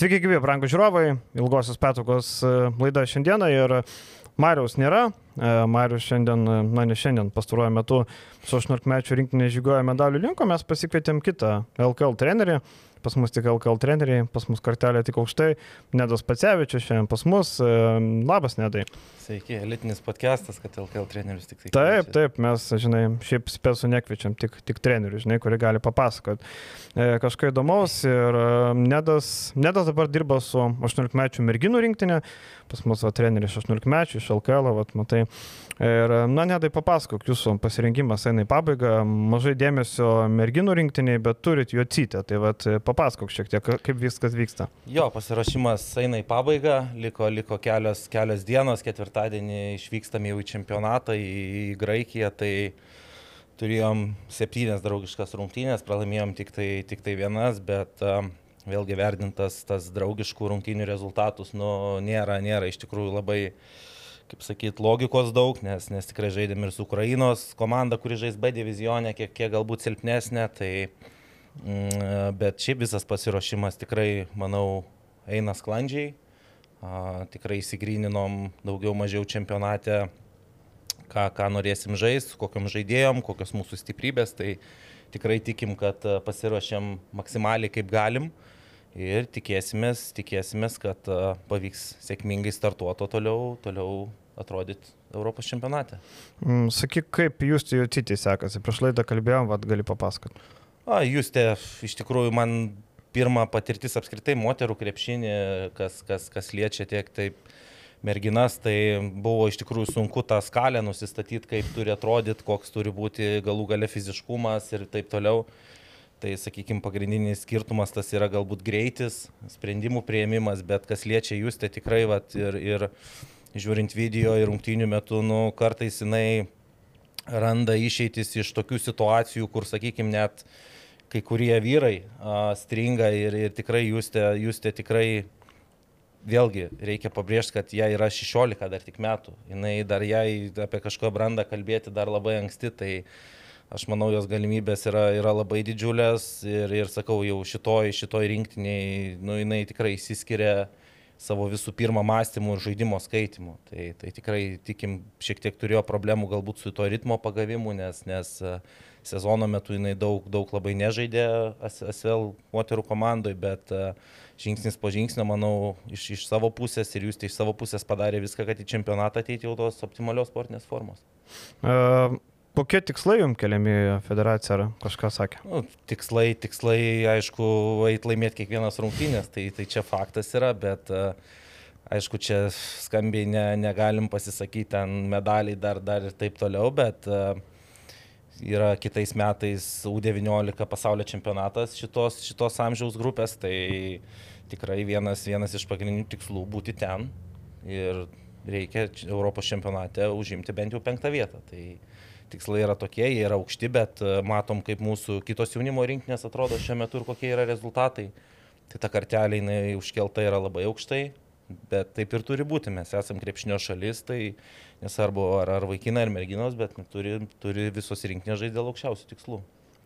Sveiki, gyvi, brangų žiūrovai, ilgosios petokos e, laida šiandieną ir Mariaus nėra. E, Marius šiandien, e, na ne šiandien, pastaruoju metu su 18 mečių rinkinė žygoja medalių linko, mes pasikvietėm kitą LKL trenerį, pas mus tik LKL treneriai, pas mus kartelė tik aukštai, Nedas Pacevičius šiandien pas mus. Labas, Nedai. Sveiki, elitinis podcastas, kad LKL trenerius tik tai. Taip, taip, mes, žinai, šiaip spėsų nekviečiam, tik, tik trenerius, žinai, kurie gali papasakoti e, kažką įdomaus. Ir Nedas, Nedas dabar dirba su 18 mečių merginų rinktinė, pas mus va, treneris 18 mečių iš LKL, va, matai. Ir, na, nedai papasakok, jūsų pasirinkimas eina į pabaigą, mažai dėmesio merginų rinktiniai, bet turit jo cytę, tai va, papasakok šiek tiek, kaip viskas vyksta. Jo, pasirašymas eina į pabaigą, liko, liko kelios, kelios dienos, ketvirtadienį išvykstame jau į čempionatą, į, į Graikiją, tai turėjom septynias draugiškas rungtynės, pralaimėjom tik tai, tik tai vienas, bet um, vėlgi vertintas tas draugiškų rungtynių rezultatus, nu, nėra, nėra iš tikrųjų labai kaip sakyt, logikos daug, nes, nes tikrai žaidėm ir su Ukrainos komanda, kuri žais B divizionė, kiek, kiek galbūt silpnesnė, tai bet šiaip visas pasiruošimas tikrai, manau, eina sklandžiai. Tikrai įsigryninom daugiau mažiau čempionate, ką, ką norėsim žaisti, kokiam žaidėjom, kokios mūsų stiprybės, tai tikrai tikim, kad pasiruošėm maksimaliai kaip galim. Ir tikėsimės, tikėsimės, kad pavyks sėkmingai startuoto toliau, toliau atrodyti Europos čempionate. Mm, sakyk, kaip jūs jautytį sekasi? Prieš laidą kalbėjom, vad gali papasakoti. A, jūs te, iš tikrųjų, man pirma patirtis apskritai moterų krepšinį, kas, kas, kas liečia tiek taip merginas, tai buvo iš tikrųjų sunku tą skalę nusistatyti, kaip turi atrodyti, koks turi būti galų gale fiziškumas ir taip toliau. Tai, sakykime, pagrindinis skirtumas tas yra galbūt greitis, sprendimų prieimimas, bet kas liečia jūs, tai tikrai, vat, ir, ir žiūrint video ir rungtynių metu, nu, kartais jinai randa išeitis iš tokių situacijų, kur, sakykime, net kai kurie vyrai a, stringa ir, ir tikrai jūs te, jūs te tikrai, vėlgi, reikia pabrėžti, kad jai yra 16 dar tik metų. Jis dar jai apie kažkokią brandą kalbėti dar labai anksti, tai aš manau, jos galimybės yra, yra labai didžiulės ir, ir sakau, jau šitoj, šitoj rinktiniai, nu, jinai tikrai įsiskiria savo visų pirma mąstymu ir žaidimo skaitimu. Tai, tai tikrai tikim, šiek tiek turėjo problemų galbūt su to ritmo pagavimu, nes, nes e, sezono metu jinai daug, daug labai nežaidė SVL moterų komandoje, bet e, žingsnis po žingsnio, manau, iš, iš savo pusės ir jūs tai iš savo pusės padarė viską, kad į čempionatą ateitų jau tos optimalios sportinės formos. Uh, Kokie tikslai jums keliami federacija ar kažką sakė? Nu, tikslai, tikslai, aišku, eit laimėti kiekvienas rungtynės, tai, tai čia faktas yra, bet aišku, čia skambiai ne, negalim pasisakyti ten medaliai dar, dar ir taip toliau, bet yra kitais metais U19 pasaulio čempionatas šitos, šitos amžiaus grupės, tai tikrai vienas, vienas iš pagrindinių tikslų būti ten ir reikia Europos čempionate užimti bent jau penktą vietą. Tai, tikslai yra tokie, jie yra aukšti, bet e, matom, kaip mūsų kitos jaunimo rinkinės atrodo šiuo metu ir kokie yra rezultatai. Tai ta kartelė jinai užkelta yra labai aukštai, bet taip ir turi būti. Mes esame krepšinio šalis, tai nesvarbu ar, ar vaikinai, ar merginos, bet turi, turi visos rinkinės žaisti dėl aukščiausių tikslų.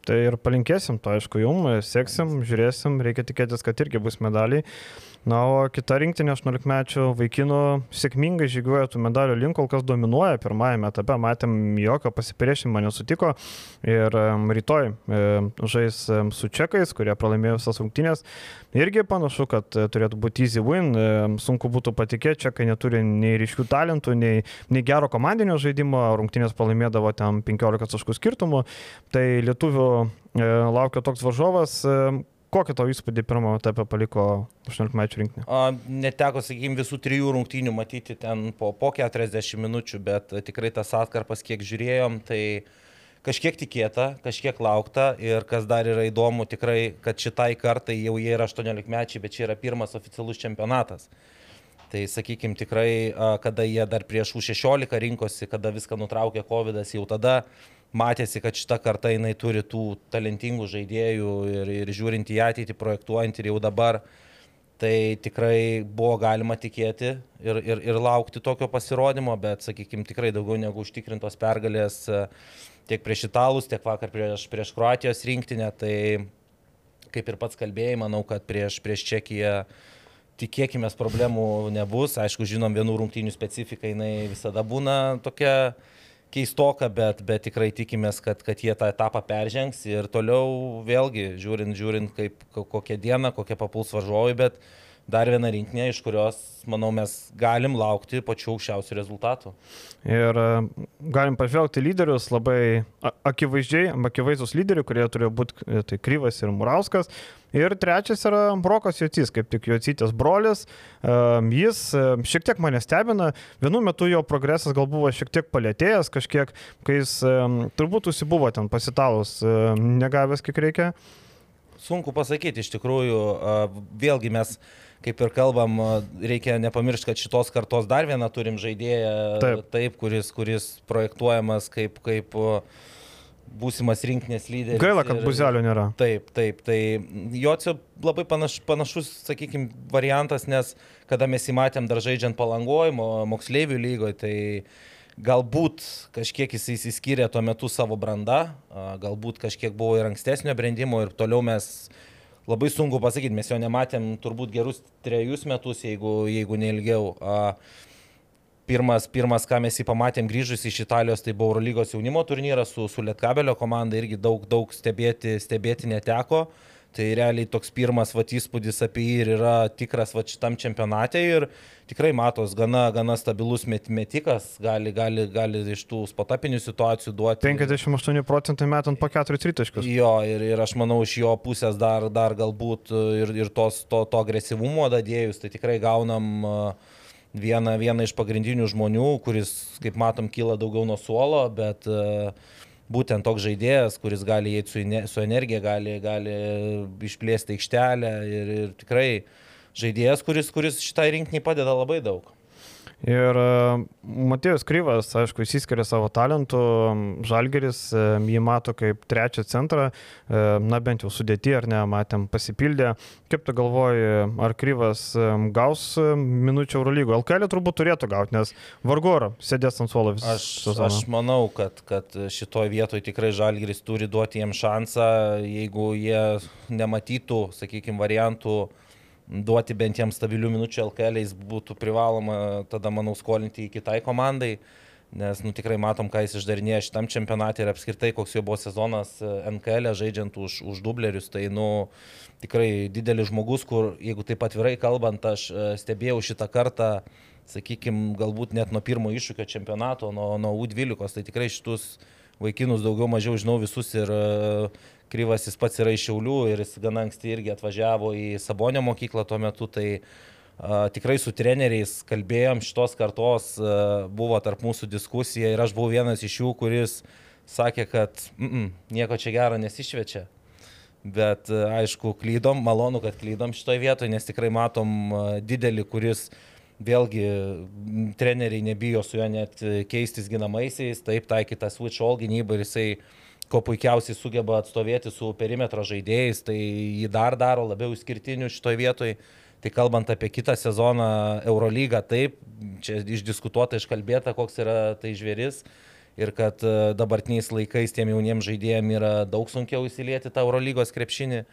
Tai ir palinkėsim, to aišku, jum, seksim, žiūrėsim, reikia tikėtis, kad irgi bus medaliai. Na, o kita rinktinė 18 mečių vaikinų sėkmingai žygiuoja tų medalių link, kol kas dominuoja. Pirmajame etape matėm jokio pasipriešinimo nesutiko. Ir rytoj e, žais su čekais, kurie pralaimėjo visas rungtynės. Irgi panašu, kad e, turėtų būti easy win. E, sunku būtų patikėti, čekai neturi nei ryškių talentų, nei, nei gero komandinio žaidimo. Rungtynės pralaimėdavo ten 15 taškų skirtumų. Tai lietuvių laukia toks varžovas, Kokį to įspūdį pirmą etapą paliko 18 mečių rinkinį? Neteko, sakykime, visų trijų rungtynių matyti ten po, po 40 minučių, bet tikrai tas atkarpas, kiek žiūrėjom, tai kažkiek tikėta, kažkiek laukta ir kas dar yra įdomu, tikrai, kad šitai kartai jau jie yra 18 mečiai, bet čia yra pirmas oficialus čempionatas. Tai sakykime, tikrai, kada jie dar prieš U16 rinkosi, kada viską nutraukė COVID, jau tada matėsi, kad šita karta jinai turi tų talentingų žaidėjų ir, ir žiūrint į ateitį, projektuojant ir jau dabar, tai tikrai buvo galima tikėti ir, ir, ir laukti tokio pasirodymo, bet, sakykime, tikrai daugiau negu užtikrintos pergalės tiek prieš italus, tiek vakar prieš, prieš Kroatijos rinktinę, tai kaip ir pats kalbėjai, manau, kad prieš, prieš Čekiją tikėkime, problemų nebus. Aišku, žinom, vienų rungtynių specifika, jinai visada būna tokia keistoka, bet, bet tikrai tikimės, kad, kad jie tą etapą peržengs ir toliau vėlgi, žiūrint, žiūrint kaip, kokią dieną, kokie papuls varžovai, bet dar viena rinkinė, iš kurios, manau, mes galim laukti pačių aukščiausių rezultatų. Ir e, galim pažvelgti lyderius labai akivaizdžiai, akivaizdus lyderiai, kurie turėjo būti e, tai Kryvas ir Murauskas. Ir trečias yra Brokas Jocys, kaip tik Jocytės brolis. E, jis šiek tiek mane stebina. Vienu metu jo progresas gal buvo šiek tiek palėtėjęs, kažkiek, kai jis turbūt užsibuvo ten pasitalus, negavęs kiek reikia. Sunku pasakyti, iš tikrųjų, vėlgi mes kaip ir kalbam, reikia nepamiršti, kad šitos kartos dar vieną turim žaidėją, taip, taip kuris, kuris projektuojamas kaip, kaip būsimas rinkinės lyderis. Gaila, kad ir, buzelio nėra. Taip, taip, tai Jocio labai panaš, panašus, sakykime, variantas, nes kada mes įmatėm dar žaidžiant palangojimo moksleivių lygoje, tai galbūt kažkiek jis įsiskyrė tuo metu savo brandą, galbūt kažkiek buvo ir ankstesnio brandimo ir toliau mes labai sunku pasakyti, mes jo nematėm turbūt gerus trejus metus, jeigu, jeigu neilgiau. Pirmas, pirmas, ką mes jį pamatėm grįžus iš Italijos, tai buvo Eurolygos jaunimo turnyras su, su Lietkabelio komanda, irgi daug, daug stebėti, stebėti neteko. Uh, Tai realiai toks pirmas vat, įspūdis apie jį ir yra tikras vat, šitam čempionate ir tikrai matos gana, gana stabilus met, metikas, gali, gali, gali iš tų spotapinių situacijų duoti. 58 procentai metant po 4 tritaškus. Jo, ir, ir aš manau, iš jo pusės dar, dar galbūt ir, ir tos, to, to agresyvumo dadėjus, tai tikrai gaunam vieną, vieną iš pagrindinių žmonių, kuris, kaip matom, kyla daugiau nuo suolo, bet uh, būtent toks žaidėjas, kuris gali eiti su, su energija, gali, gali išplėsti aikštelę ir, ir tikrai žaidėjas, kuris, kuris šitai rinkiniai padeda labai daug. Ir e, Matėjus Kryvas, aišku, įsiskiria savo talentų, Žalgeris e, jį mato kaip trečią centrą, e, na bent jau sudėti ar ne, matėm pasipildė. Kaip tu galvoji, ar Kryvas gaus minučių Eurolygo? LKL turbūt turėtų gauti, nes vargu ar sėdės ant suolo visą. Aš, sezoną. aš manau, kad, kad šitoje vietoje tikrai Žalgeris turi duoti jiems šansą, jeigu jie nematytų, sakykime, variantų duoti bent jiems stabilių minučių LKL, jis būtų privaloma tada, manau, skolinti į kitai komandai, nes nu, tikrai matom, ką jis išdarinėja šitam čempionatui ir apskritai, koks jo buvo sezonas e, NKL, e, žaidžiant už, už dublerius, tai nu, tikrai didelis žmogus, kur, jeigu taip atvirai kalbant, aš e, stebėjau šitą kartą, sakykime, galbūt net nuo pirmo iššūkio čempionato, nuo, nuo U12, tai tikrai šitus vaikinus daugiau mažiau žinau visus ir uh, Kryvas jis pats yra iš Šiaulių ir jis gana anksti irgi atvažiavo į Sabonio mokyklą tuo metu, tai a, tikrai su treneriais kalbėjom, šitos kartos a, buvo tarp mūsų diskusija ir aš buvau vienas iš jų, kuris sakė, kad mm -mm, nieko čia gero nesišvečia. Bet aišku, klydom, malonu, kad klydom šitoje vietoje, nes tikrai matom didelį, kuris vėlgi treneriai nebijo su juo net keistis ginamaisiais, taip taikyta switch all gynyba ir jisai ko puikiausiai sugeba atstovėti su perimetro žaidėjais, tai jį dar daro labiau išskirtiniu šitoje vietoje. Tai kalbant apie kitą sezoną Eurolygą, taip, čia išdiskutuota, iškalbėta, koks yra tai žvėris ir kad e, dabartiniais laikais tiem jauniems žaidėjams yra daug sunkiau įsilieti tą Eurolygos krepšinį.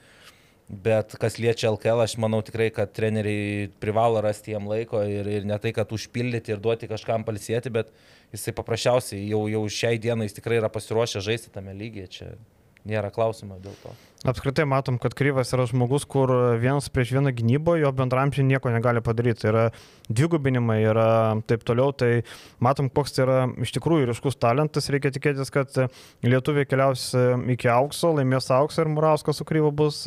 Bet kas liečia LKL, aš manau tikrai, kad treneriai privalo rasti jam laiko ir, ir ne tai, kad užpildyti ir duoti kažkam palsėti, bet jisai paprasčiausiai jau, jau šiai dienai jis tikrai yra pasiruošęs žaisti tame lygyje. Čia nėra klausimo dėl to. Apskritai matom, kad Kryvas yra žmogus, kur vienas prieš vieną gynybo, jo bendramžiai nieko negali padaryti. Yra dvigubinimai, yra taip toliau. Tai matom, koks tai yra iš tikrųjų ryškus talentas. Reikia tikėtis, kad lietuviai keliaus iki aukso, laimės auksą ir Murauskas su Kryva bus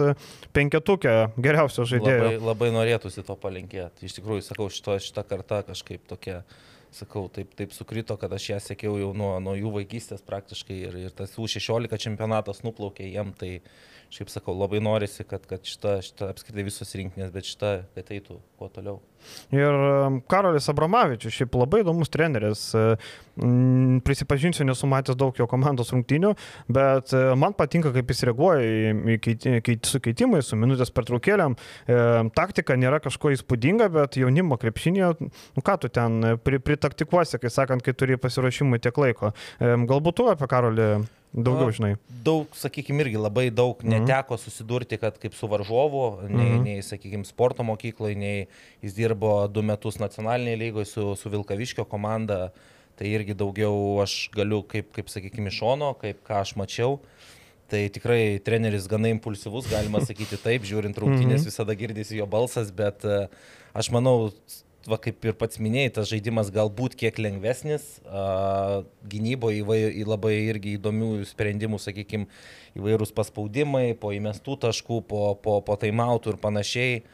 penketukė geriausio žaidėjo. Labai, labai norėtųsi to palinkėti. Iš tikrųjų, sakau, šito, šitą kartą kažkaip tokia sakau, taip, taip sukrito, kad aš ją sekiau jau nuo, nuo jų vaikystės praktiškai ir, ir tas U16 čempionatas nuplaukė jiem, tai šiaip sakau, labai norisi, kad, kad šita, šita apskritai visos rinkinės, bet šita, kad eitų kuo toliau. Ir Karolis Abramavičius, šiaip labai įdomus treneris. Prisipažinsiu, nesu matęs daug jo komandos rungtynių, bet man patinka, kaip jis reaguoja į, į, į su keitimais, su minutės pertraukėlėm. Taktika nėra kažko įspūdinga, bet jaunimo krepšinėje, nu ką tu ten pritaktikuosi, kai sakant, kai turi pasiruošimui tiek laiko. Galbūt tu apie Karolį Daugiau žinai. Daug, sakykime, irgi labai daug mhm. neteko susidurti, kad kaip su varžovu, nei, mhm. nei sakykime, sporto mokykloje, nei jis dirbo du metus nacionalinėje lygoje su, su Vilkaviškio komanda. Tai irgi daugiau aš galiu, kaip, kaip sakykime, iš šono, kaip ką aš mačiau. Tai tikrai treneris gana impulsyvus, galima sakyti taip, žiūrint rungtynės mhm. visada girdisi jo balsas, bet e, aš manau, va, kaip ir pats minėjai, tas žaidimas galbūt kiek lengvesnis, gynyboje įvai, labai irgi įdomių sprendimų, sakykime, įvairūs paspaudimai, po įmestų taškų, po, po, po taimautų ir panašiai.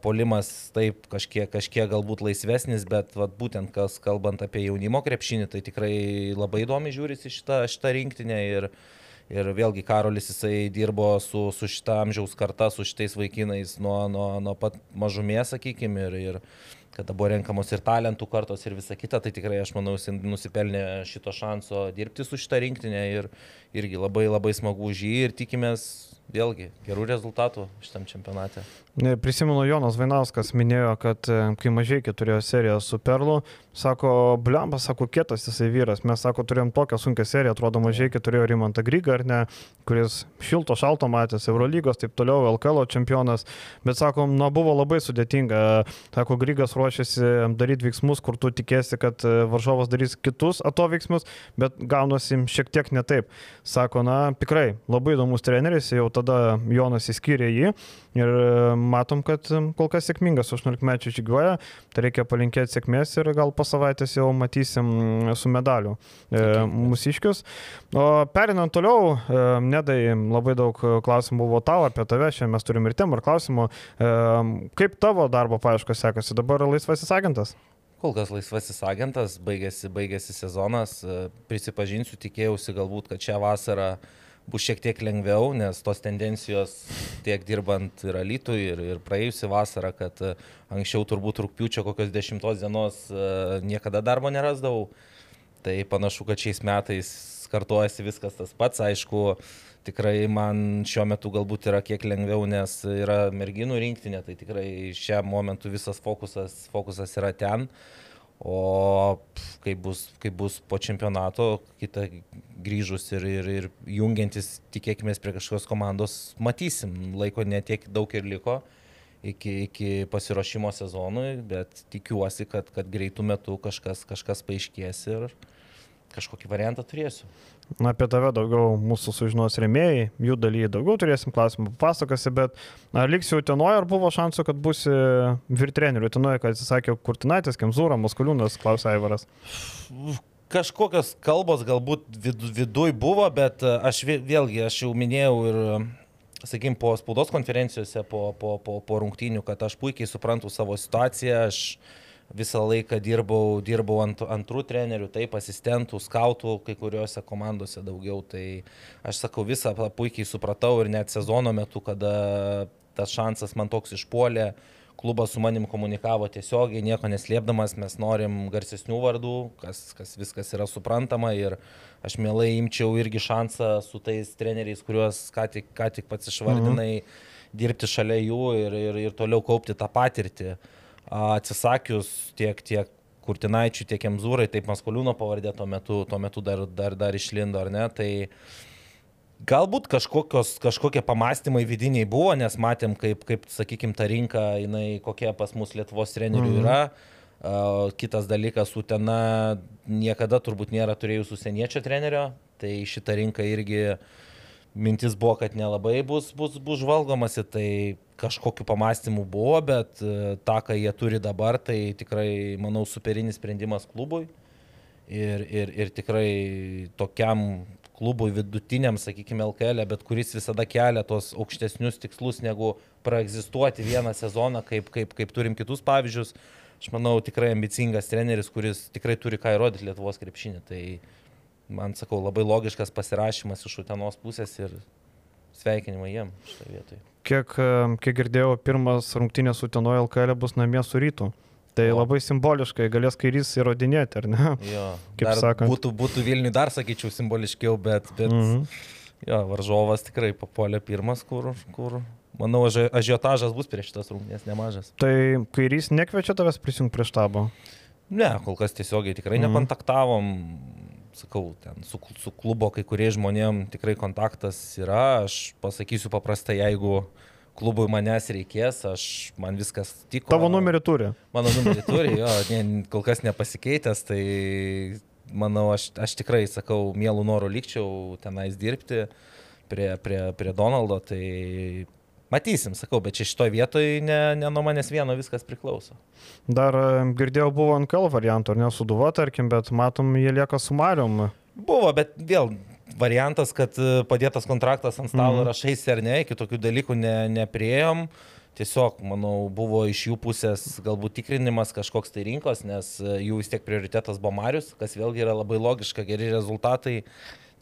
Polimas taip kažkiek, kažkiek galbūt laisvesnis, bet vat, būtent kas kalbant apie jaunimo krepšinį, tai tikrai labai įdomi žiūrisi šitą, šitą rinktinę ir, ir vėlgi Karolis jisai dirbo su, su šitą amžiaus karta, su šitais vaikinais nuo, nuo, nuo pat mažumės, sakykime, ir, ir kada buvo renkamos ir talentų kartos ir visa kita, tai tikrai aš manau, jis nusipelnė šito šanso dirbti su šitą rinktinę ir irgi labai labai smagu už jį ir tikimės vėlgi gerų rezultatų šitam čempionate. Prisimenu, Jonas Vainauskas minėjo, kad e, kai mažai turėjo seriją su Perlu, sako, bliamba, sako, kietas jisai vyras. Mes, sako, turėjom tokią sunkę seriją, atrodo, mažai turėjo Rimantą Grygą, ar ne, kuris šilto šalto matęs, Eurolygos, taip toliau, LKL čempionas, bet, sako, na, buvo labai sudėtinga. Sako, Grygas ruošiasi daryti veiksmus, kur tu tikėsi, kad e, varžovas darys kitus atoveiksmus, bet gaunasi šiek tiek ne taip. Sako, na, tikrai labai įdomus treneris, jau tada Jonas įskyrė jį ir e, matom, kad kol kas sėkmingas 18 mečių žygiuoja, tai reikia palinkėti sėkmės ir gal po savaitės jau matysim su medaliu e, mūsiškius. O perinant toliau, e, Nedai, labai daug klausimų buvo tau apie tave, šiandien mes turim ir temų ir klausimų. E, kaip tavo darbo paieškos sekasi, dabar laisvasis agentas? Kol kas laisvasis agentas, baigėsi, baigėsi sezonas, e, prisipažinsiu, tikėjausi galbūt, kad šią vasarą uh, bus šiek tiek lengviau, nes tos tendencijos tiek dirbant ir alytų, ir, ir praėjusią vasarą, kad e, anksčiau turbūt rūpiučio kokios dešimtos dienos e, niekada darbo nerasdavau. Tai panašu, kad šiais metais kartuojasi viskas tas pats. Aišku, tikrai man šiuo metu galbūt yra kiek lengviau, nes yra merginų rinktinė, tai tikrai šiam momentu visas fokusas, fokusas yra ten. Uh, O kaip bus, kaip bus po čempionato, kitą grįžus ir, ir, ir jungiantis, tikėkime, prie kažkokios komandos, matysim. Laiko netiek daug ir liko iki, iki pasiruošimo sezonui, bet tikiuosi, kad, kad greitų metų kažkas, kažkas paaiškės ir kažkokį variantą turėsiu. Na, apie tave daugiau mūsų sužinos remėjai, jų dalyje daugiau turėsim klausimų, pasakosi, bet ar liksi Utenoje, ar buvo šansų, kad būsi virtreneriu Utenoje, kad atsisakė Kurtinaitis, Kemzūra, Maskoliūnas, klausė Aivaras? Kažkokios kalbos galbūt vid, viduj buvo, bet aš vėlgi, aš jau minėjau ir sakykime, po spaudos konferencijose, po, po, po, po rungtynių, kad aš puikiai suprantu savo situaciją, aš visą laiką dirbau, dirbau ant, antrų trenerių, taip, asistentų, skautų, kai kuriuose komandose daugiau. Tai aš sakau, visą puikiai supratau ir net sezono metu, kada tas šansas man toks išpuolė, klubas su manim komunikavo tiesiogiai, nieko neslėpdamas, mes norim garsesnių vardų, kas, kas viskas yra suprantama ir aš mielai imčiau irgi šansą su tais treneriais, kuriuos ką tik, ką tik pats išvardinai, mhm. dirbti šalia jų ir, ir, ir toliau kaupti tą patirtį. Uh, atsisakius tiek, tiek Kurtinaičių, tiek Emzūrai, taip Maskoliūno pavardė tuo metu, tuo metu dar, dar, dar išlindo, ar ne? Tai galbūt kažkokios, kažkokie pamastymai vidiniai buvo, nes matėm, kaip, kaip sakykime, ta rinka, jinai kokia pas mus Lietuvos trenerių mhm. yra. Uh, kitas dalykas, Utena niekada turbūt nėra turėjus užsieniečio trenerio, tai šita rinka irgi mintis buvo, kad nelabai bus, bus, bus žvalgomasi, tai kažkokiu pamastymu buvo, bet e, tą, ką jie turi dabar, tai tikrai, manau, superinis sprendimas klubui. Ir, ir, ir tikrai tokiam klubui vidutiniam, sakykime, LKL, e, bet kuris visada kelia tos aukštesnius tikslus negu praegzistuoti vieną sezoną, kaip, kaip, kaip turim kitus pavyzdžius. Aš manau, tikrai ambicingas treneris, kuris tikrai turi ką įrodyti Lietuvos krepšinį. Tai man, sakau, labai logiškas pasirašymas iš Utenos pusės ir sveikinimai jiem šitoje vietoje. Kiek, e, kiek girdėjau, pirmas rungtynės su Tenoje LKL bus namie su rytų. Tai O. labai simboliškai galės kairys įrodinėti, ar ne? Jo, Kaip sakant. Būtų, būtų Vilniui dar, sakyčiau, simboliškiau, bet, bet mm. jo, varžovas tikrai papuolė pirmas, kur, kur manau, aži- ažiotažas bus prieš šitas rungtynės nemažas. Tai kairys nekviečia tavęs prisijungti prie štabo. Ne, kol kas tiesiogiai tikrai Mhm. nekontaktavom. Sakau, ten su, su klubo kai kurie žmonėm tikrai kontaktas yra. Aš pasakysiu paprastai, jeigu klubui manęs reikės, aš, man viskas tiko. Tavo numerį turi. Mano numerį turi, jo, ne, kol kas nepasikeitęs, tai manau, aš, aš tikrai sakau, mielų norų likčiau tenais dirbti prie, prie, prie Donaldo, tai matysim, sakau, bet čia šitoje vietoje ne, ne nuo manęs vieno viskas priklauso. Dar e, girdėjau, buvo NKL variantų, ar ne suduva, tarkim, bet matom, jie lieka su Marium. Buvo, bet vėl variantas, kad e, padėtas kontraktas ant stalo Mhm. rašais ar ne, iki tokių dalykų ne, neprieėm. Tiesiog, manau, buvo iš jų pusės galbūt tikrinimas kažkoks tai rinkos, nes e, jų vis tiek prioritetas buvo Marius, kas vėlgi yra labai logiška, geri rezultatai.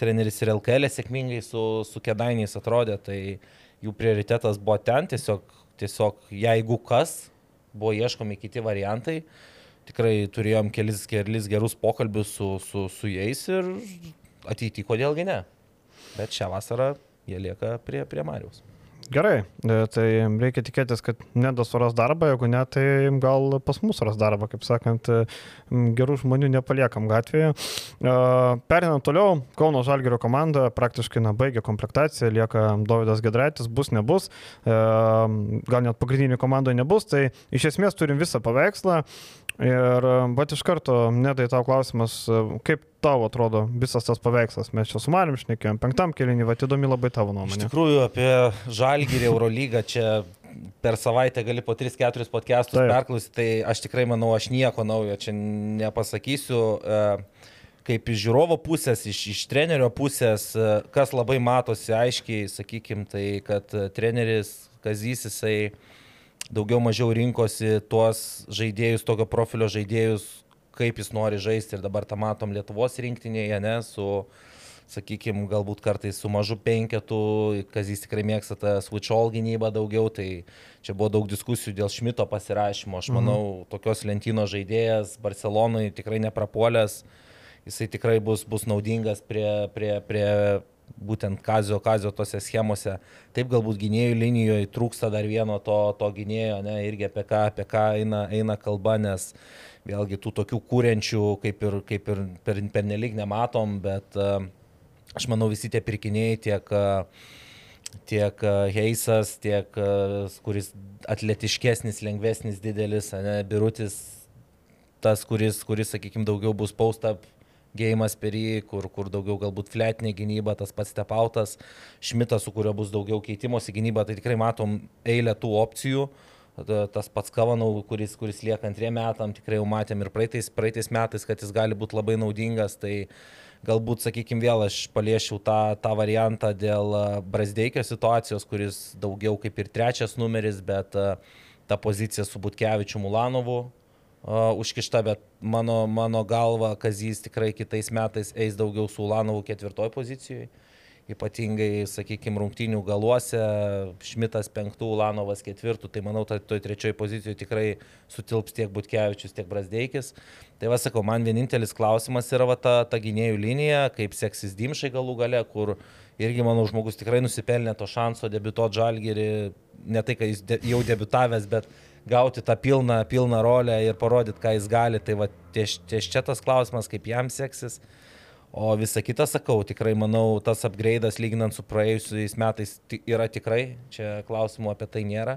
Treneris ir LKL sėkmingai su, su kedainiais atrodė, tai jų prioritetas buvo ten, tiesiog, tiesiog jeigu kas, buvo ieškomi kiti variantai. Tikrai turėjom kelis, kelis gerus pokalbius su, su, su jais ir ateityje kodėlgi ne. Bet šią vasarą jie lieka prie, prie Mariaus. Gerai, e, tai reikia tikėtis, kad nedas suras darbą, jeigu ne, tai gal pas mus suras darbą, kaip sakant, e, gerų žmonių nepaliekam gatvėje. E, Perinant toliau, Kauno Žalgerio komanda praktiškai na, baigė komplektaciją, lieka Davidas Gedraitis, bus, nebus, gal net pagrindinį komandoje nebus, tai iš esmės turim visą paveikslą. Ir, bet iš karto, nedai tau klausimas, e, kaip tau atrodo visas tas paveikslas, mes čia su Marim šnekėjom, penktam kelinį, va, įdomi labai tavo Iš nuomonė. tikrųjų, apie Žalgirį Eurolygą čia per savaitę gali po 3-4 podcastus perklausyti, tai aš tikrai manau, aš nieko naujo čia nepasakysiu. E, Kaip iš žiūrovo pusės, iš, iš trenerio pusės, e, kas labai matosi aiškiai, sakykim, tai kad treneris Kazys jisai daugiau mažiau rinkosi tuos žaidėjus, tokio profilio žaidėjus, kaip jis nori žaisti ir dabar tą matom Lietuvos rinktinėje, ne, su, sakykime, galbūt kartais su mažu penketu, kas jis tikrai mėgsta tą switch all gynybą daugiau, tai čia buvo daug diskusijų dėl Šmito pasirašymo. Aš manau, mhm. tokios lentynos žaidėjas Barcelonai tikrai neprapuolęs, jisai tikrai bus, bus naudingas prie, prie, prie būtent kazio, kazio tose schemose. Taip galbūt gynėjų linijoje trūksta dar vieno to, to gynėjo, ne, irgi apie ką, apie ką eina, eina kalba, nes vėlgi tų tokių kūrenčių kaip ir, kaip ir per, per nelik nematom, bet uh, aš manau visi tie pirkiniai tiek uh, tiek uh, Heisas, tiek kuris atletiškesnis, lengvesnis, didelis, ne, Birutis, tas, kuris, kuris sakykime, daugiau bus post-up gėjimas per jį, kur, kur daugiau galbūt fletinė gynyba, tas pats stepautas, Šmitas, su kuriuo bus daugiau keitimosi gynyba, tai tikrai matom eilę tų opcijų. Tas pats Kavanau, kuris, kuris lieka antriem metam, tikrai jau matėm ir praeitais, praeitais metais, kad jis gali būti labai naudingas. Tai galbūt, sakykime, vėl aš paliešiau tą, tą variantą dėl Brasdeikio situacijos, kuris daugiau kaip ir trečias numeris, bet ta pozicija su Butkevičiu Mulanovu užkišta, bet mano, mano galva, Kazys tikrai kitais metais eis daugiau su Ulanovu ketvirtoj pozicijoje. Ypatingai, sakykime, rungtynių galuose, Šmitas penktų, Ulanovas ketvirtų, tai manau, toj to trečioje pozicijoje tikrai sutilps tiek Butkevičius, tiek Brasdeikis. Tai va, sakau, man vienintelis klausimas yra va, ta, ta gynėjų linija, kaip seksis Dimšai galų gale, kur irgi, manau, žmogus tikrai nusipelnė to šanso debiutuoti žalgerį, ne tai, kad jis de, jau debitavęs, bet gauti tą pilną, pilną rolę ir parodyti, ką jis gali. Tai va, ties, ties čia tas klausimas, kaip jam seksis. O visa kita, sakau, tikrai manau, tas upgrade'as lyginant su praėjusiais metais yra tikrai, čia klausimų apie tai nėra.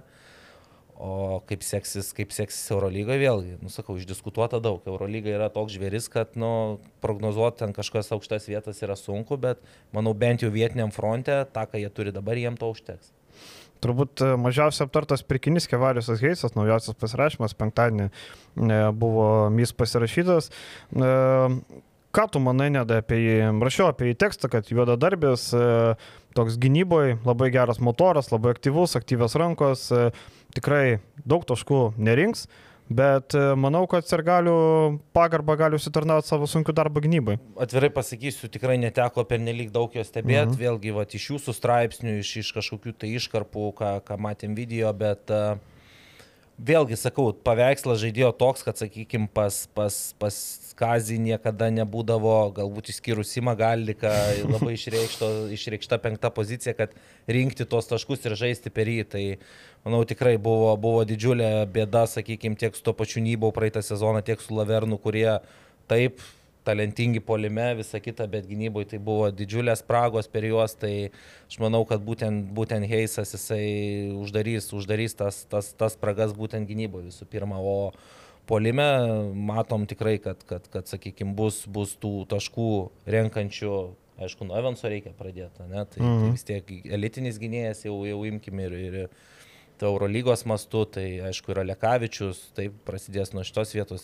O kaip seksis, kaip seksis Eurolygoje, vėlgi, nusakau, išdiskutuota daug. Eurolyga yra toks žvėris, kad, nu, prognozuoti ten kažkas aukštas vietas yra sunku, bet, manau, bent jau vietiniam fronte, tą, ką jie turi dabar, jiem to užteks. Turbūt e, mažiausiai aptartas pirkinys Kevariusas Heisas, naujausias pasirašymas, penktadienį e, buvo mis pasirašytas. E, Ką tu manai, nedai apie jį? Rašiau apie jį tekstą, kad juoda darbės, toks gynyboje, labai geras motoras, labai aktyvus, aktyvios rankos, tikrai daug taškų nerinks, bet e, manau, kad Sergalių pagarbą gali užsitarnauti savo sunkiu darbo gynybai. Atvirai pasakysiu, tikrai neteko per nelik daug jo stebėti, mhm. vėlgi va, iš jūsų straipsnių, iš, iš kažkokių tai iškarpų, ką, ką matėm video, bet uh, vėlgi sakau, paveikslas žaidėjo toks, kad, sakykime, pas, pas, pas Kazį niekada nebūdavo, galbūt išskyrus Sima Galika, labai išreikšto, išreikšta penkta pozicija, kad rinkti tuos taškus ir žaisti per jį. Tai, manau, tikrai buvo, buvo didžiulė bėda, sakykime, tiek su to pačiu Nybau praeitą sezoną, tiek su Lavernu, kurie taip talentingi polime, visa kita, bet gynyboje tai buvo didžiulės spragos per juos, tai aš manau, kad būtent, būtent Heisas jisai uždarys, uždarys tas, tas, tas spragas būtent gynyboje visų pirma, o polime matom tikrai, kad, kad, kad sakykime, bus, bus tų taškų renkančių, aišku, nuo Evanso reikia pradėti, ne? tai, mhm. tai vis tiek elitinis gynėjas jau, jau imkim ir, ir Eurolygos mastu, tai aišku yra Lekavičius, taip prasidės nuo šitos vietos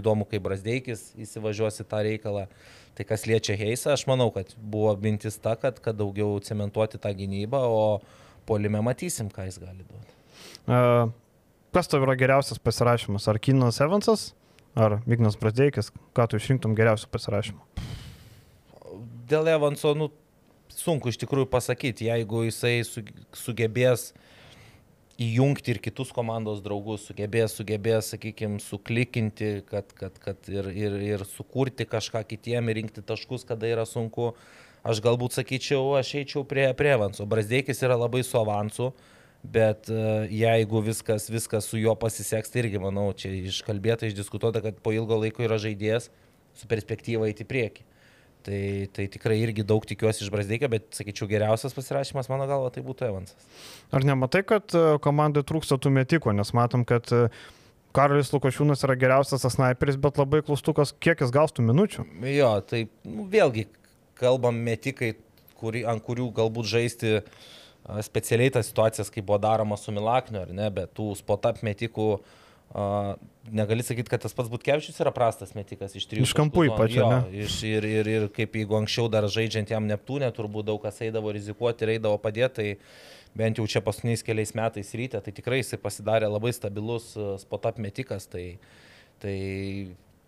įdomu, kaip Brasdeikis įsivažiuos į tą reikalą. Tai kas liečia Heisą, aš manau, kad buvo mintis ta, kad, kad daugiau cementuoti tą gynybą, o polime matysim, ką jis gali duoti. Uh, kas tavo yra geriausias pasirašymas? Ar Kinas Evansas, ar Vignas Brasdeikis? Ką tu išrinktum geriausių pasirašymų? Dėl Evanso, nu, sunku iš tikrųjų pasakyti, jeigu jisai sugebės įjungti ir kitus komandos draugus, sugebės, sugebės, sakykime, suklikinti, kad, kad, kad ir, ir, ir sukurti kažką kitiem ir rinkti taškus, kada yra sunku. Aš galbūt sakyčiau, aš eičiau prie, prie avanso. Brasdeikis yra labai su avansu, bet uh, jeigu viskas, viskas su juo pasiseks, tai irgi, manau, čia iškalbėta, išdiskutuota, kad po ilgo laiko yra žaidėjas su perspektyva eiti prieki. Tai, tai tikrai irgi daug tikiuosi iš Brasdeikio, bet sakyčiau, geriausias pasirašymas mano galva tai būtų Evansas. Ar nematai, kad e, komandai trūksta tų metikų, nes matom, kad e, Karolis Lukošiūnas yra geriausias sniperis, bet labai klaustukas, kiek jis gaus tų minučių. Jo, tai nu, vėlgi kalbam metikai, kuri, ant kurių galbūt žaisti specialiai tas situacijas, kaip buvo daroma su Milakniu, ar ne, bet tų spot-up metikų uh, Uh, negali sakyti, kad tas pats Butkevičius yra prastas metikas iš trijų. Iš kampų ypač. Jo, iš, ir, ir, ir kaip jeigu anksčiau dar žaidžiant jam Neptūnė, turbūt daug kas eidavo rizikuoti ir eidavo padėti, tai bent jau čia paskutiniais keliais metais ryte, tai tikrai jisai pasidarė labai stabilus spot-up metikas. Tai, tai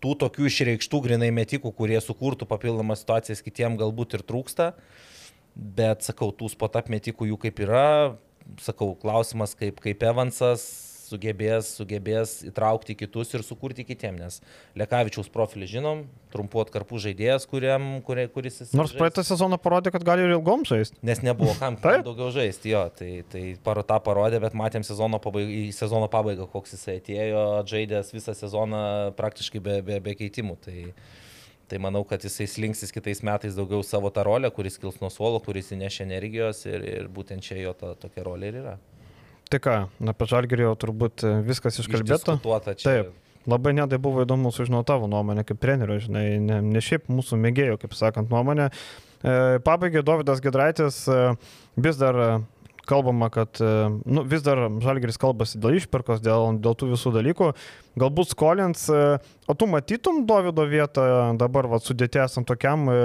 tų tokių išreikštų grinai metikų, kurie sukurtų papildomas situacijas kitiem galbūt ir trūksta. Bet sakau, tų spot-up metikų jų kaip yra. Sakau, klausimas kaip, kaip Evansas sugebės, sugebės įtraukti kitus ir sukurti kitiem, nes Lekavičiaus profilį žinom, trumpu atkarpų žaidėjas, kuriam, kurie, kuris jis. Nors praeitą sezoną parodė, kad gali ir ilgom žaisti. Nes nebuvo kam, daugiau žaisti, jo, tai, tai paro tą parodė, bet matėm sezono pabaigą, sezono pabaigą, koks jisai atėjo, žaidęs visą sezoną praktiškai be, be, be keitimų. Tai, Tai manau, kad jisai slinksis kitais metais daugiau savo tą rolę, kuris kils nuo suolo, kuris įneš energijos ir, ir būtent čia jo ta, tokia rolė ir yra. Tai ką, apie Žalgirį jau turbūt e, viskas iškalbėta. Taip. Labai nedai buvo įdomu sužinoti tavo nuomonę kaip trenerio, žinai, ne, ne šiaip mūsų mėgėjo, kaip sakant, nuomonę. E, pabaigė Davidas Gedraitis, e, vis dar kalbama, kad e, nu, vis dar Žalgeris kalbasi dėl išpirkos, dėl, dėl tų visų dalykų. Galbūt skolins, e, o tu matytum Davido vietą dabar va, sudėti esant tokiam, e,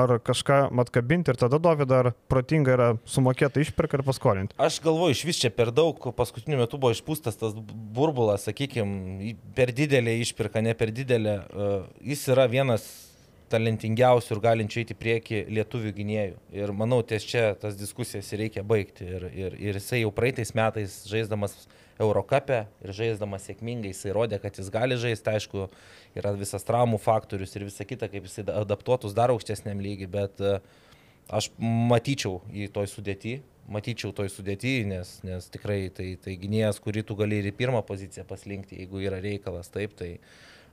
ar kažką atkabinti ir tada Davidą ar protinga yra sumokėti išpirką ir paskolinti? Aš galvoju, iš vis čia per daug, paskutiniu metu buvo išpūstas tas burbulas, sakykime, per didelė išpirka, ne per didelė. Jis yra vienas talentingiausių ir galinčių eiti prieki lietuvių gynėjų. Ir manau, ties čia tas diskusijas reikia baigti. Ir, ir, ir jisai jau praeitais metais žaisdamas Eurocapę ir žaisdamas sėkmingai, jisai rodė, kad jis gali žaisti, aišku, yra visas traumų faktorius ir visa kita, kaip jisai adaptuotus dar aukštesniam lygiui, bet e, aš matyčiau į toj sudėti, matyčiau toj sudėti, nes, nes tikrai tai, tai gynėjas, kurį tu gali ir į pirmą poziciją paslinkti, jeigu yra reikalas, taip, tai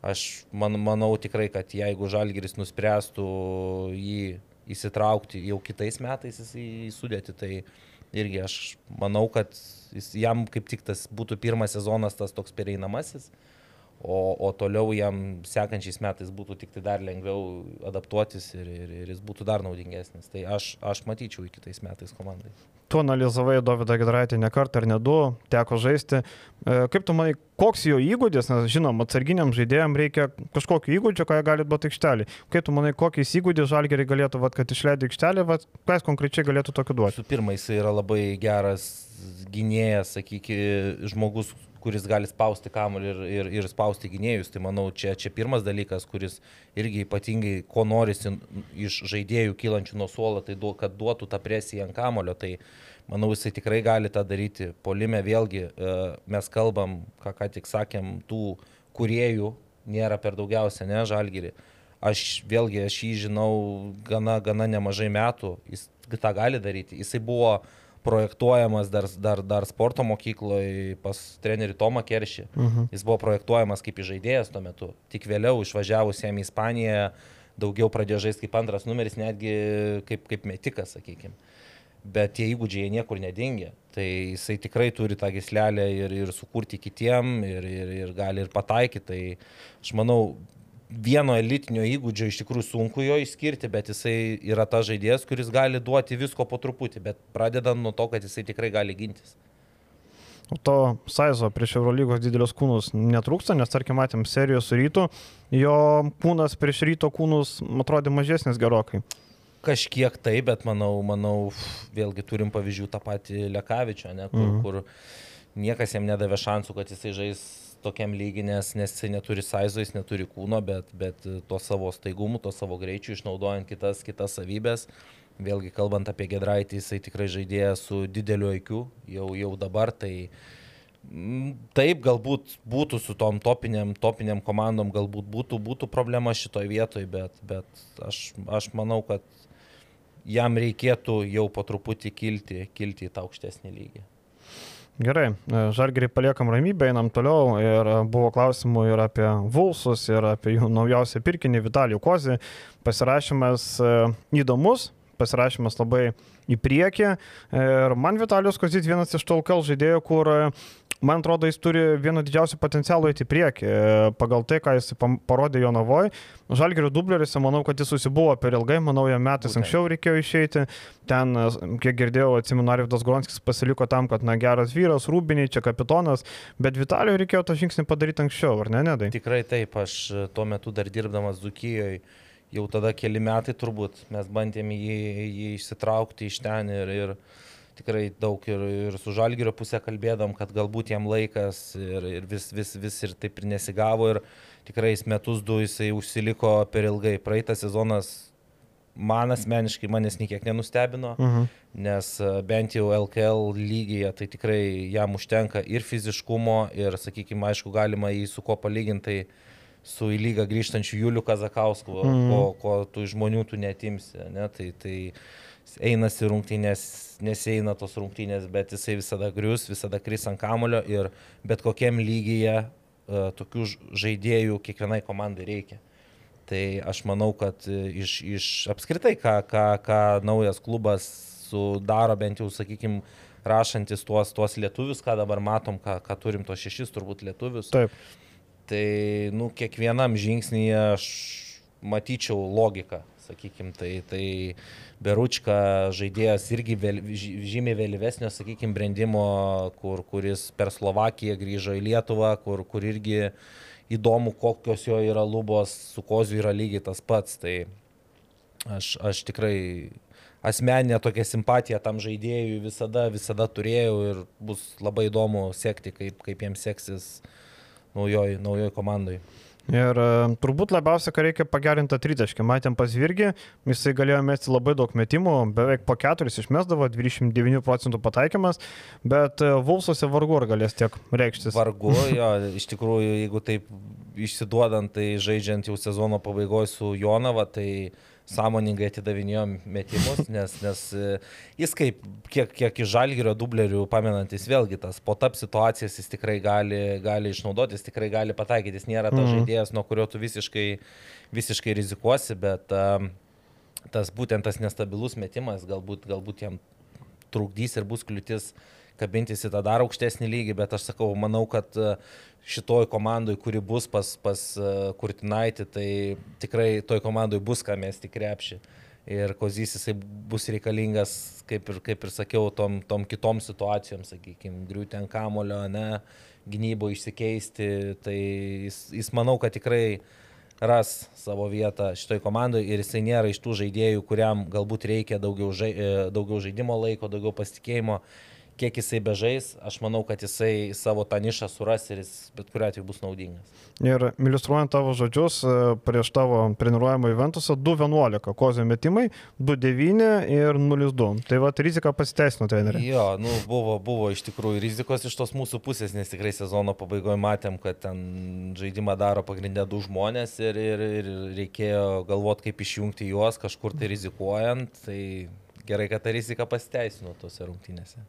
Aš man, manau tikrai, kad jeigu Žalgiris nuspręstų jį įsitraukti jau kitais metais į sudėti, tai irgi aš manau, kad jis, jam kaip tik tas būtų pirmas sezonas tas toks pereinamasis, o, o toliau jam sekančiais metais būtų tik tai dar lengviau adaptuotis ir, ir, ir jis būtų dar naudingesnis. Tai aš, aš matyčiau į kitais metais komandai. Tu analizavai Davidą Gedraitį ne kartą ar ne du, teko žaisti. E, kaip tu manai, koks jo įgūdis, nes žinom, atsarginiam žaidėjim reikia kažkokio įgūdžio, ką jie gali duoti aikštelį. Kaip tu manai, kokiais įgūdžiais žalgeriai galėtų, vat, kad išleidai aikštelį, vat, ką jis konkrečiai galėtų tokį duoti? Su pirma, jis yra labai geras gynėjas, sakykime, žmogus, kuris gali spausti kamuolį ir, ir, ir spausti gynėjus. Tai manau, čia, čia pirmas dalykas, kuris irgi ypatingai, ko norisi iš žaidėjų kylančių nuo suolo, tai du, kad duotų tą presiją ant kamulio. Tai manau, jisai tikrai gali tą daryti. Polime vėlgi e, mes kalbam, ką ką tik sakėm, tų kuriejų nėra per daugiausia, ne, žalgiri. Aš vėlgi, aš jį žinau gana, gana nemažai metų, jis tą gali daryti. Jisai buvo uh, projektuojamas dar, dar, dar sporto mokykloje pas trenerių Tomą Keršį. Uh mhm. -huh. Jis buvo projektuojamas kaip žaidėjas tuo metu. Tik vėliau išvažiavus jam į Ispaniją daugiau pradėjo žaisti kaip antras numeris, netgi kaip, kaip metikas, sakykime. Bet tie įgūdžiai niekur nedingė. Tai jisai tikrai turi tą gislelę ir, ir sukurti kitiem, ir, ir, ir gali ir pataikyti. Tai aš manau, vieno elitinio įgūdžio iš tikrųjų sunku jo išskirti, bet jisai yra ta žaidėjas, kuris gali duoti visko po truputį, bet pradedant nuo to, kad jisai tikrai gali gintis. To Saizo prieš Eurolygos didelius kūnus netrūksta, nes tarkim matėm serijos su rytu, jo kūnas prieš ryto kūnus atrodė mažesnis gerokai. Kažkiek tai, bet manau, manau, vėlgi turim pavyzdžių tą patį Lekavičio, ne, kur, mhm. kur niekas jam nedavė šansų, kad jisai žais tokiam lygiai, nes, nes jisai neturi saizo, jis neturi kūno, bet, bet to savo staigumu, to savo greičiu, išnaudojant kitas, kitas savybės. Vėlgi kalbant apie Gedraitį, jisai tikrai žaidėja su dideliu aikiu, jau, jau dabar tai mm, Taip, galbūt būtų su tom topiniam, topiniam komandom, galbūt būtų, būtų problema šitoje vietoje, bet, bet aš, aš manau, kad jam reikėtų jau po truputį kilti, kilti į tą aukštesnį lygį. Gerai, e, žalgerį paliekam ramybę, einam toliau ir buvo klausimų ir apie Vulsus, ir apie jų naujausią pirkinį Vitalijų Kozį. Pasirašymas e, įdomus, pasirašymas labai į priekį. Ir man Vitalijus Kozit vienas iš tolkal žaidėjų, kur man atrodo, jis turi vieną didžiausią potencialą eiti į priekį. Pagal tai, ką jis parodė jo navoj, Žalgerio dubleris, manau, kad jis susibuvo per ilgai, manau, jam metais Būtent. anksčiau reikėjo išeiti. Ten, kiek girdėjau, atsimenu, Arvidas Gronskis pasiliko tam, kad, na, geras vyras, rūbiniai, čia kapitonas, bet Vitalijui reikėjo tą žingsnį padaryti anksčiau, ar ne, nedai? Tikrai taip, aš tuo metu dar dirbdamas Dukijoje jau tada keli metai turbūt mes bandėme jį, jį išsitraukti iš ten ir, ir tikrai daug ir, ir su Žalgirio pusė kalbėdam, kad galbūt jam laikas ir, ir vis, vis, vis ir taip ir nesigavo ir tikrai metus du jisai užsiliko per ilgai. Praeitas sezonas man asmeniškai manęs niekiek nenustebino, uh mhm. -huh. nes e, bent jau LKL lygyje tai tikrai jam užtenka ir fiziškumo, ir, sakykime, aišku, galima jį su kuo palyginti. Tai su į lygą grįžtančiu Juliu Kazakausku, mm. -hmm. ko, ko tų žmonių tu netimsi. Ne? Tai, tai einasi rungtynės, neseina tos rungtynės, bet jisai visada grius, visada kris ant kamulio ir bet kokiam lygyje uh, tokių žaidėjų kiekvienai komandai reikia. Tai aš manau, kad e, iš, iš apskritai, ką, ką, ką naujas klubas sudaro, bent jau, sakykime, rašantis tuos, tuos lietuvius, ką dabar matom, ką, ką turim tos šešis turbūt lietuvius. Taip. Tai, nu, kiekvienam žingsnyje aš matyčiau logiką, sakykime, tai, tai Beručka žaidėjas irgi vėl, žymiai vėlyvesnio, sakykime, brandimo, kur, kuris per Slovakiją grįžo į Lietuvą, kur, kur irgi įdomu, kokios jo yra lubos, su Koziu yra lygiai tas pats. Tai aš, aš tikrai asmeninę tokią simpatiją tam žaidėjui visada, visada turėjau ir bus labai įdomu sekti, kaip, kaip jiems seksis naujoj, naujoj komandai. Ir e, turbūt labiausia, ką reikia pagerinti tritaškį. Matėm pas Virgį, jisai galėjo mesti labai daug metimų, beveik po keturis išmestavo, 29 procentų pataikymas, bet e, Vulsuose vargu ar galės tiek reikštis. Vargu, jo, iš tikrųjų, jeigu taip išsiduodant, tai žaidžiant jau sezono pabaigoje su Jonava, tai sąmoningai atidavinėjo metimus, nes, nes e, jis kaip, kiek, kiek iš žalgerio dublerių pamenantis, vėlgi tas po tap situacijas jis tikrai gali, gali išnaudoti, jis tikrai gali pataikyti, jis nėra tas mm. žaidėjas, nuo kurio tu visiškai, visiškai rizikuosi, bet um, tas būtent tas nestabilus metimas galbūt, galbūt jam trukdys ir bus kliūtis kabintis į tą dar aukštesnį lygį, bet aš sakau, manau, kad uh, šitoj komandai, kuri bus pas, pas uh, Kurtinaitį, tai tikrai toj komandai bus ką mesti krepšį. ir Kozys jisai bus reikalingas, kaip ir, kaip ir sakiau, tom, tom kitom situacijom, sakykime, griūti ant kamulio, ne, gynybo išsikeisti, tai jis, jis manau, kad tikrai ras savo vietą šitoj komandai ir jisai nėra iš tų žaidėjų, kuriam galbūt reikia daugiau, žai, e, daugiau žaidimo laiko, daugiau pasitikėjimo kiek jisai bežais, aš manau, kad jisai savo tą nišą suras ir jis bet kuriuo atveju bus naudingas. Ir iliustruojant tavo žodžius, e, prieš tavo treniruojamą Juventusą 2-11 kozio metimai, 2-9 ir 0-2. Tai va, rizika pasiteisino treneriui. Jo, nu, buvo, buvo iš tikrųjų rizikos iš tos mūsų pusės, nes tikrai sezono pabaigoje matėm, kad ten žaidimą daro pagrindė du žmonės ir, ir, ir reikėjo galvoti, kaip išjungti juos kažkur tai rizikuojant. Tai gerai, kad ta rizika pasiteisino tose rungtynėse.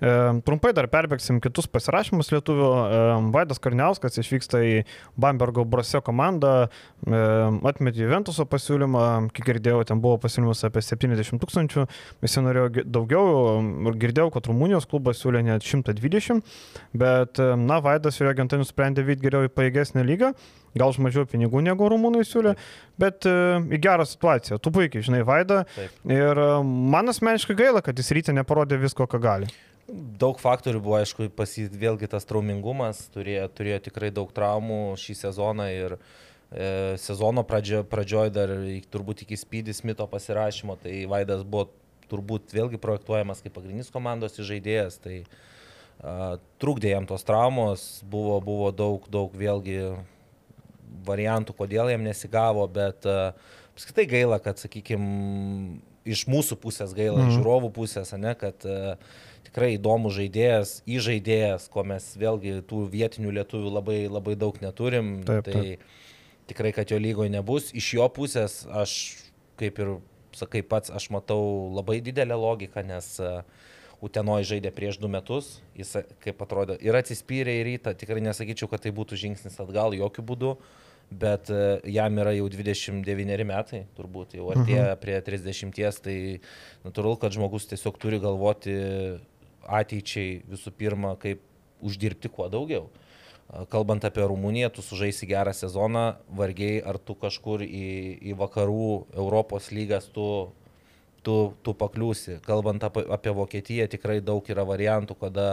E, trumpai dar perbėgsim kitus pasirašymus lietuvių. E, Vaidas Karniauskas išvyksta į Bambergo Brose komandą, e, atmetė Juventuso pasiūlymą, kiek girdėjau, ten buvo pasiūlymas apie 70 tūkstančių, visi norėjo daugiau, girdėjau, kad Rumunijos klubas siūlė net 120, bet, e, na, Vaidas ir agentai nusprendė vykti geriau į paėgesnę lygą gal už mažiau pinigų negu rumūnai siūlė, bet e, į gerą situaciją. Tu puikiai žinai Vaidą. Taip. Ir e, man asmeniškai gaila, kad jis ryte neparodė visko, ką gali. Daug faktorių buvo, aišku, pasi, vėlgi tas traumingumas, turėjo, turėjo tikrai daug traumų šį sezoną ir e, sezono pradžio, pradžioj dar turbūt iki Speedy Smito pasirašymo, tai Vaidas buvo turbūt vėlgi projektuojamas kaip pagrindinis komandos žaidėjas, tai a, trukdė jam tos traumos, buvo, buvo daug, daug vėlgi variantų, kodėl jam nesigavo, bet uh, apskritai gaila, kad, sakykime, iš mūsų pusės gaila, mm. žiūrovų pusės, ne, kad uh, tikrai įdomus žaidėjas, įžaidėjas, ko mes vėlgi tų vietinių lietuvių labai, labai daug neturim. Taip, tai taip. tikrai, kad jo lygoje nebus. Iš jo pusės aš, kaip ir sakai pats, aš matau labai didelę logiką, nes uh, Utenoje žaidė prieš du metus, jis, kaip atrodo, ir atsispyrė į rytą, tikrai nesakyčiau, kad tai būtų žingsnis atgal, jokių būdų. Bet e, jam yra jau 29 metai, turbūt jau artėja mhm. prie 30, tai natūralu, kad žmogus tiesiog turi galvoti ateičiai visų pirma, kaip uždirbti kuo daugiau. Kalbant apie Rumuniją, tu sužaisi gerą sezoną, vargiai ar tu kažkur į, į vakarų Europos lygas tu, tu, tu pakliūsi. Kalbant apie, apie Vokietiją, tikrai daug yra variantų, kada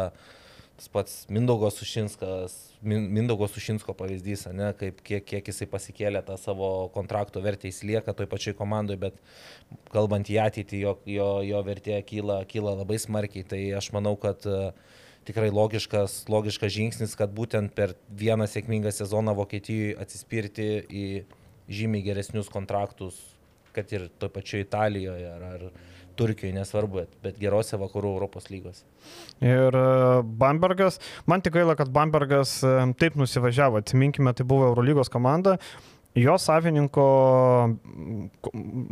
tas pats Mindaugo Sušinskas, Mindaugo Sušinsko pavyzdys, ne, kaip kiek, kiek jisai pasikėlė tą savo kontrakto vertę, jis lieka toj pačioj komandoje, bet kalbant į ateitį, jo, jo, jo vertė kyla, kyla labai smarkiai, tai aš manau, kad uh, tikrai logiškas, logiškas žingsnis, kad būtent per vieną sėkmingą sezoną Vokietijoje atsispirti į žymiai geresnius kontraktus, kad ir toj pačioj Italijoje ar, ar Turkijoje, nesvarbu, bet, bet gerose vakarų Europos lygos. Ir e, Bambergas, man tik gaila, kad Bambergas e, taip nusivažiavo, atsiminkime, tai buvo Eurolygos komanda. Jo savininko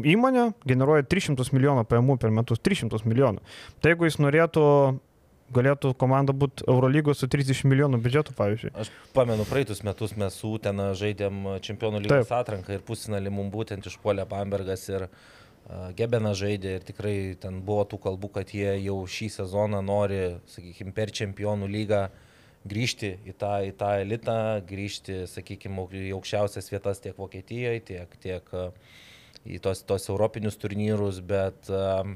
įmonė generuoja 300 milijonų pajamų per metus, 300 milijonų. Tai jeigu jis norėtų galėtų komanda būti Eurolygos su 30 milijonų biudžetu, pavyzdžiui. Aš pamenu, praeitus metus mes su Utena žaidėm Čempionų lygos Taip. atranką ir pusinalį mums būtent išpuolė Bambergas ir uh, Gebenas žaidė ir tikrai ten buvo tų kalbų, kad jie jau šį sezoną nori, sakykime, per čempionų lygą grįžti į tą, į tą elitą, grįžti, sakykime, į aukščiausias vietas tiek Vokietijoje, tiek, tiek į tos, tos europinius turnyrus, bet um,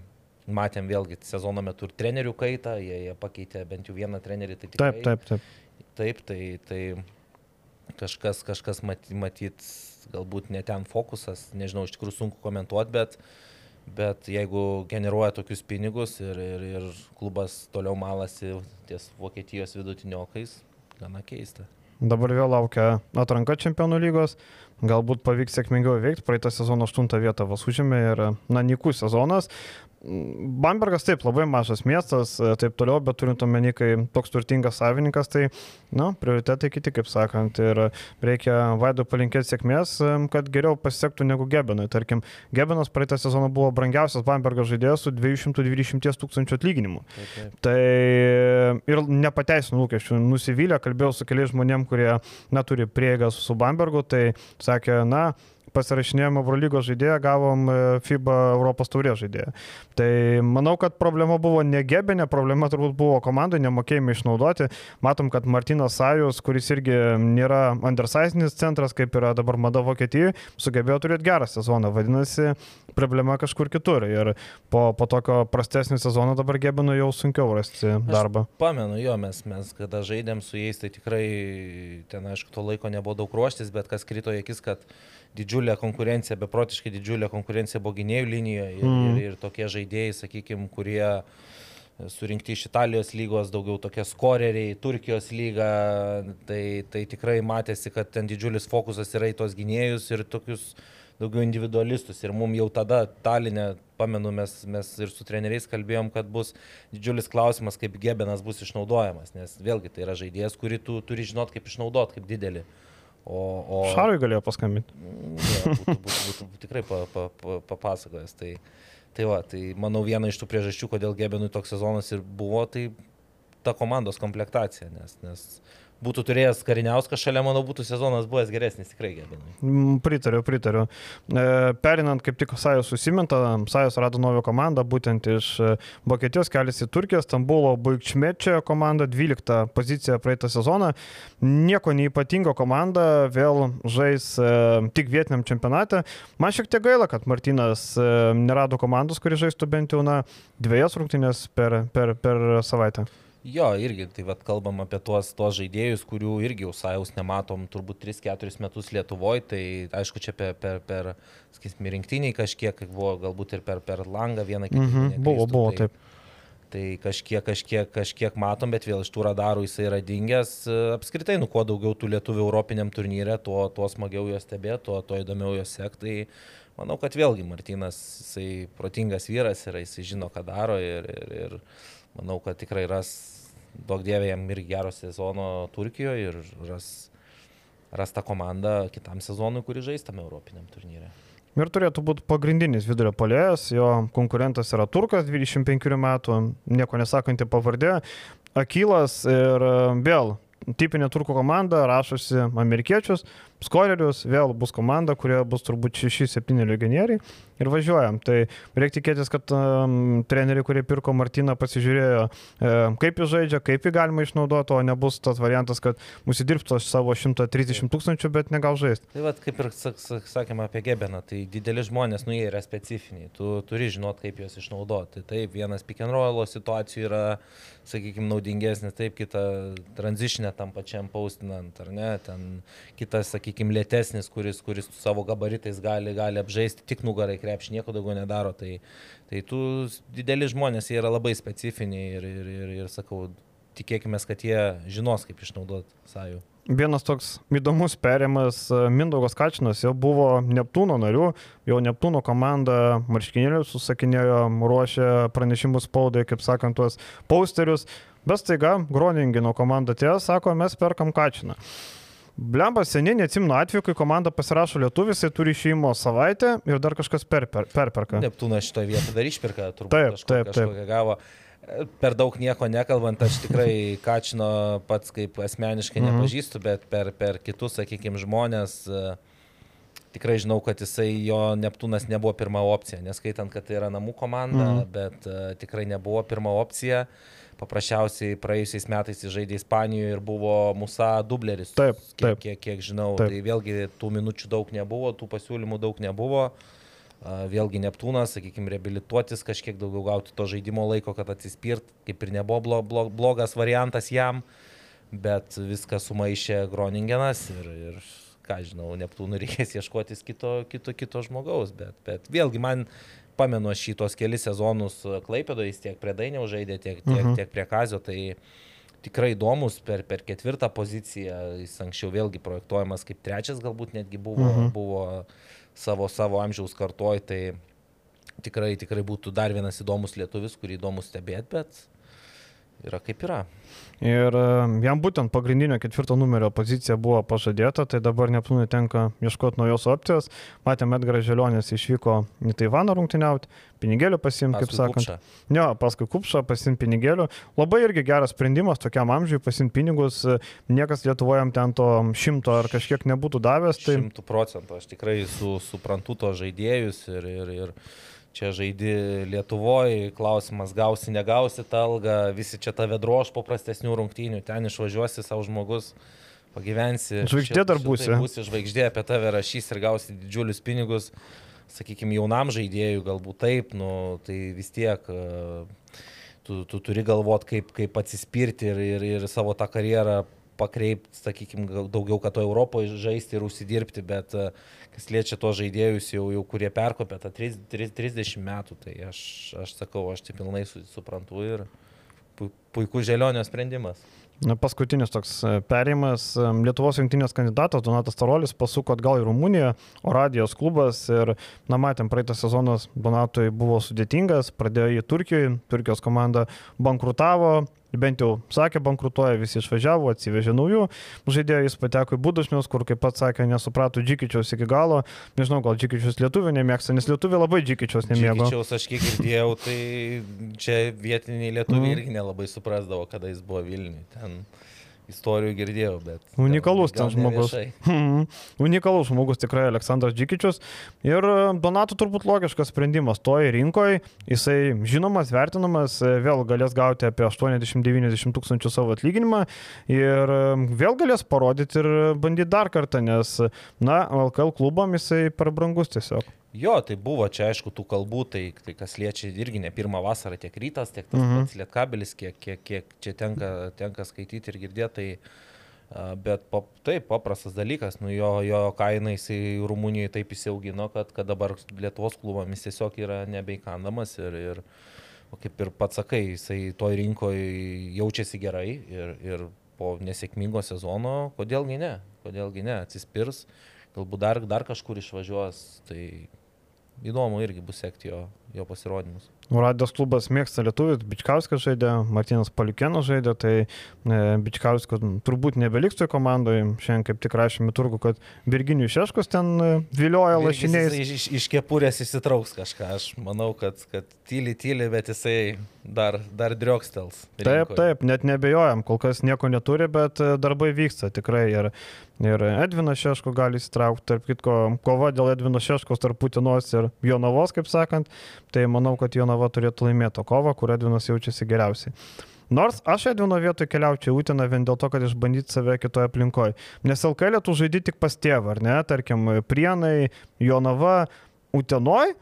matėm vėlgi sezono metu ir trenerių kaitą, jie, jie pakeitė bent jau vieną trenerį. Tai tikrai, taip, taip, taip. Taip, tai, tai kažkas, kažkas matyt, matyt galbūt ne ten fokusas, nežinau, iš tikrųjų sunku komentuoti, bet, bet jeigu generuoja tokius pinigus ir, ir, ir klubas toliau malasi ties Vokietijos vidutiniokais, gana keista. Dabar vėl laukia atranka čempionų lygos, galbūt pavyks sėkmingiau veikti, praeitą sezoną 8 vietą vas užėmė ir, na, nikus sezonas, Bambergas taip, labai mažas miestas, e, taip toliau, bet turint omeny, kai toks turtingas savininkas, tai, na, prioritetai kiti, kaip sakant, ir reikia Vaido palinkėti sėkmės, e, kad geriau pasisektų negu Gebenui. Tarkim, Gebenas praeitą sezoną buvo brangiausias Bambergas žaidėjas su 220 tūkstančių atlyginimu. Taip. Tai ir nepateisino lūkesčių, nusivylę, kalbėjau su keliais žmonėm, kurie neturi prieigas su Bambergu, tai sakė, na, pasirašinėjom Eurolygos žaidėją, gavom e, FIBA Europos taurės žaidėją. Tai manau, kad problema buvo ne gebinė, problema turbūt buvo komandai, nemokėjimai išnaudoti. Matom, kad Martinas Sajus, kuris irgi nėra undersizinis centras, kaip yra dabar mada Vokietijoje, sugebėjo turėti gerą sezoną. Vadinasi, problema kažkur kitur. Ir po, po tokio prastesnio sezono dabar gebinu jau sunkiau rasti darbą. Aš pamenu, jo, mes, mes kada žaidėm su jais, tai tikrai ten, aišku, to laiko nebuvo daug ruoštis, bet kas krito į akis, kad didžiulė konkurencija, beprotiškai didžiulė konkurencija buvo gynėjų linijoje ir, mm. ir, ir tokie žaidėjai, sakykime, kurie surinkti iš Italijos lygos, daugiau tokie skoreriai, Turkijos lyga, tai, tai tikrai matėsi, kad ten didžiulis fokusas yra į tos gynėjus ir tokius daugiau individualistus. Ir mums jau tada Talinė, pamenu, mes, mes ir su treneriais kalbėjom, kad bus didžiulis klausimas, kaip Gebenas bus išnaudojamas, nes vėlgi tai yra žaidėjas, kurį tu turi žinot, kaip išnaudot, kaip didelį. O, o... Šarui galėjo paskambinti. Ja, būtų, būtų, būtų, būtų tikrai pa, pa, pa, papasakojęs. Tai, tai, va, tai manau viena iš tų priežasčių, kodėl Gebenui toks sezonas ir buvo, tai ta komandos komplektacija, nes, nes būtų turėjęs Kariniauskas šalia, manau, būtų sezonas buvęs geresnis, tikrai gebinai. Mm, pritariu, pritariu. E, perinant kaip tik Sajus susiminta, Sajus rado naują komandą, būtent iš e, Vokietijos keliasi į Turkiją, Stambulo Baigčmečio komanda, 12 pozicija praeitą sezoną. Nieko neįpatingo komanda, vėl žais e, tik vietiniam čempionate. Man šiek tiek gaila, kad Martinas nerado komandos, kuri žaistų bent jau na, dviejas rungtynės per, per, per savaitę. Jo, irgi, tai vad kalbam apie tuos, tuos žaidėjus, kurių irgi jau sąjaus nematom turbūt 3-4 metus Lietuvoje, tai aišku, čia per, per, per sakysime, rinktiniai kažkiek buvo, galbūt ir per, per langą vieną kitą. Mm -hmm, buvo, buvo, tai, taip. Tai kažkiek, kažkiek, kažkiek matom, bet vėl iš tų radarų jisai yra dingęs. Apskritai, nu kuo daugiau tų lietuvių Europiniam turnyre, tuo, tuo smagiau juos stebėti, tuo, tuo įdomiau juos sekti. Tai manau, kad vėlgi Martinas, jisai protingas vyras yra, jisai žino, ką daro ir, ir, ir manau, kad tikrai ras, daug dievė jam ir gero sezono Turkijoje ir ras, ras tą komandą kitam sezonui, kurį žais tame Europiniam turnyre. Ir turėtų būti pagrindinis vidurio polėjas, jo konkurentas yra Turkas, 25 metų, nieko nesakanti pavardė, Akylas ir vėl tipinė turkų komanda, rašosi amerikiečius, skorerius, vėl bus komanda, kurioje bus turbūt 6-7 legionieriai ir važiuojam. Tai reikia tikėtis, kad um, treneriai, kurie pirko Martiną, pasižiūrėjo, e, kaip jis žaidžia, kaip jį galima išnaudoti, o nebus tas variantas, kad nusidirbtų savo 130 tūkstančių, bet negal žaisti. Tai vad, kaip ir sakėme apie Gebeną, tai dideli žmonės, nu jie yra specifiniai, tu turi žinot, kaip juos išnaudoti. Taip, vienas pick and roll situacijų yra, sakykime, naudingesnis, taip, kita tranzitionė tam pačiam paustinant, ar ne, ten kitas, sakykime, lėtesnis, kuris, kuris savo gabaritais gali, gali apžaisti tik nugarai krepšį, nieko daugiau nedaro. Tai, tai tų dideli žmonės, jie yra labai specifiniai ir, ir, ir, ir sakau, tikėkime, kad jie žinos, kaip išnaudoti sąjų. Vienas toks įdomus perėjimas, Mindaugas Kačinas jau buvo Neptūno nariu, jau Neptūno komanda marškinėlius susakinėjo, ruošė pranešimus spaudai, kaip sakant, tuos posterius, bet staiga Groningino komanda atėjo, sako, mes perkam Kačiną. Blemba seniai neatsimnu atveju, kai komanda pasirašo lietuvis, jis turi išėjimo savaitę ir dar kažkas per, per, perperka. Neptūnas šitoje vietoje dar išpirka, turbūt. Taip, kažko, taip, taip. Gavo. Per daug nieko nekalbant, aš tikrai Kačino pats kaip asmeniškai mhm. nepažįstu, bet per, per kitus, sakykime, žmonės uh, tikrai žinau, kad jisai jo Neptūnas nebuvo pirma opcija, neskaitant, kad tai yra namų komanda, mhm. bet uh, tikrai nebuvo pirma opcija. Uh, paprasčiausiai praėjusiais metais žaidė Ispanijoje ir buvo Musa dubleris. Taip, taip. Kiek, kiek, kiek žinau, taip. tai vėlgi tų minučių daug nebuvo, tų pasiūlymų daug nebuvo. Vėlgi Neptūnas, sakykime, reabilituotis, kažkiek daugiau gauti to žaidimo laiko, kad atsispirt, kaip ir nebuvo blo, blo, blogas variantas jam, bet viską sumaišė Groningenas ir, ir ką žinau, Neptūnų reikės ieškotis kito, kito, kito žmogaus, bet, bet vėlgi man pamenu šitos kelius sezonus Klaipėdoje, jis tiek prie Dainio žaidė, tiek, tiek, mhm. tiek prie Kazio, tai tikrai įdomus per, per ketvirtą poziciją, jis anksčiau vėlgi projektuojamas kaip trečias, galbūt netgi buvo, mhm. buvo savo, savo amžiaus kartoj, tai tikrai, tikrai būtų dar vienas įdomus lietuvis, kurį įdomu stebėti, bet yra kaip yra. Ir jam būtent pagrindinio ketvirto numerio pozicija buvo pažadėta, tai dabar Neptūnui tenka ieškoti naujos opcijos. Matėme, Edgaras Želionis išvyko į Taivaną rungtyniauti, pinigėlių pasimti, kaip sakant. Kupšą. Ne, paskui kupšą pasimti pinigėlių. Labai irgi geras sprendimas tokiam amžiui pasimti pinigus. Niekas Lietuvojam ten to šimto ar kažkiek nebūtų davęs. Tai... Šimtų procentų, aš tikrai su, suprantu to žaidėjus ir, ir, ir čia žaidi Lietuvoje, klausimas gausi, negausi tą algą, visi čia tave drož po prastesnių rungtynių, ten išvažiuosi savo žmogus, pagyvensi. Žvaigždė dar būsi. Būsi žvaigždė, apie tave rašys ir gausi didžiulius pinigus, sakykime, jaunam žaidėjui galbūt taip, nu, tai vis tiek e, tu, tu turi galvot, kaip, kaip atsispirti ir, ir, ir savo tą karjerą pakreipti, sakykime, daugiau, kad to Europoje žaisti ir užsidirbti, bet uh, kas liečia tos žaidėjus, jau, jau kurie perkopė tą 30 metų, tai aš, aš sakau, aš tai pilnai suprantu ir puikus želionio sprendimas. Paskutinis toks e, perėjimas. Lietuvos rinktinės kandidatas Donatas Tarolis pasuko atgal į Rumuniją, Oradijos klubas ir, na, matėm, praeitą sezoną Donatui buvo sudėtingas, pradėjo į Turkijoje, Turkijos komanda bankrutavo, bent jau sakė, bankrutuoja, visi išvažiavo, atsivežė naujų žaidėjų, jis pateko į būdušnius, kur, kaip pats sakė, nesuprato Džikičiaus iki galo. Nežinau, gal Džikičius lietuvių nemėgsta, nes lietuvių labai Džikičiaus nemėgo. Džikičiaus aš kiek girdėjau, tai čia vietiniai lietuviai mm. irgi nelabai suprasdavo, kada jis buvo Vilniui. Ten istorijų girdėjau, bet. Unikalus ten žmogus. Hmm. Unikalus žmogus tikrai Aleksandras Džikičius. Ir e, Donatų turbūt logiškas sprendimas. Toje rinkoje jisai žinomas, vertinamas, e, vėl galės gauti apie 80-90 tūkstančių savo atlyginimą ir e, vėl galės parodyti ir bandyti dar kartą, nes, na, LKL klubam jisai per brangus tiesiog. Jo, tai buvo čia aišku tų kalbų, tai, tai kas liečia irgi ne pirmą vasarą, tiek rytas, tiek tas mhm. pats lietkabelis, kiek, kiek, kiek čia tenka, tenka skaityti ir girdėti. Tai, bet pap, taip, paprastas dalykas, nu jo, jo kaina jisai Rumunijoje taip įsiaugino, kad, kad dabar Lietuvos klubams tiesiog yra nebeikandamas ir, ir o kaip ir pats sakai, jisai toj rinkoje jaučiasi gerai ir, ir po nesėkmingo sezono, kodėlgi ne, kodėlgi ne, atsispirs, galbūt dar, dar kažkur išvažiuos, tai įdomu irgi bus sekti jo, jo pasirodymus. Radijos klubas mėgsta lietuvius, Bičkauskas žaidė, Martinas Paliukėnas žaidė, tai e, Bičkauskas turbūt nebeliks toje komandoje. Šiandien kaip tik rašėme turgu, kad Virginijus Šeškus ten e, vilioja lašiniais. Iš, iš, iš kepurės įsitrauks kažką, aš manau, kad, kad tyli, tyli, bet jisai dar, dar driokstels. Taip, taip, net nebejojam, kol kas nieko neturi, bet e, darbai vyksta tikrai. Ir, ir Edvinas Šeško gali įsitraukti, tarp kitko, kova dėl Edvino Šeškos tarp Putinos ir Jonavos, kaip sakant, tai manau, kad Jonava turėtų laimėti kovą, kur Edvinas jaučiasi geriausiai. Nors aš Edvino vietoje keliaučiau į Utiną vien dėl to, kad išbandyti save kitoje aplinkoje. Nes LKL tu žaidži tik pas tėvą, ar ne? Tarkim, Prienai, Jonava, Utenoj.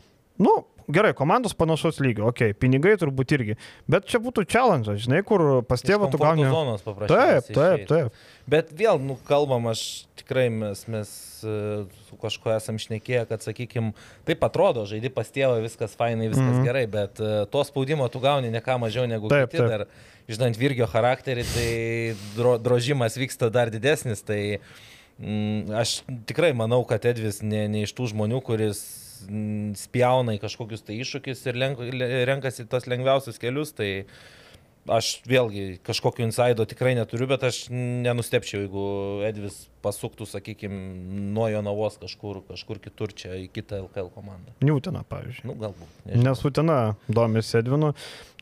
Nu, gerai, komandos panašaus lygio, ok, pinigai turbūt irgi, bet čia būtų challenge, žinai, kur pas tėvą tu gauni. Zonos paprasčiausiai. Taip, taip, taip. Bet vėl, nu, kalbam, aš tikrai mes, mes e, su kažkuo esam šnekėję, kad, sakykime, taip atrodo, žaidži pas tėvą, viskas fainai, viskas mm -hmm. gerai, bet uh, to spaudimo tu gauni ne ką mažiau negu taip, kiti. Taip. Dar, žinant Virgio charakterį, tai dro, drožimas vyksta dar didesnis. Tai mm, aš tikrai manau, kad Edvis ne, ne iš tų žmonių, kuris spjauna į kažkokius tai iššūkius ir renkasi tos lengviausius kelius, tai aš vėlgi kažkokio insaido tikrai neturiu, bet aš nenustepčiau, jeigu Edvis pasuktų, sakykime, nuo Jonavos kažkur, kažkur kitur čia į kitą LKL komandą. Niutina, pavyzdžiui. Nu, galbūt. Nežinau. Nes Utina domisi Edvinu.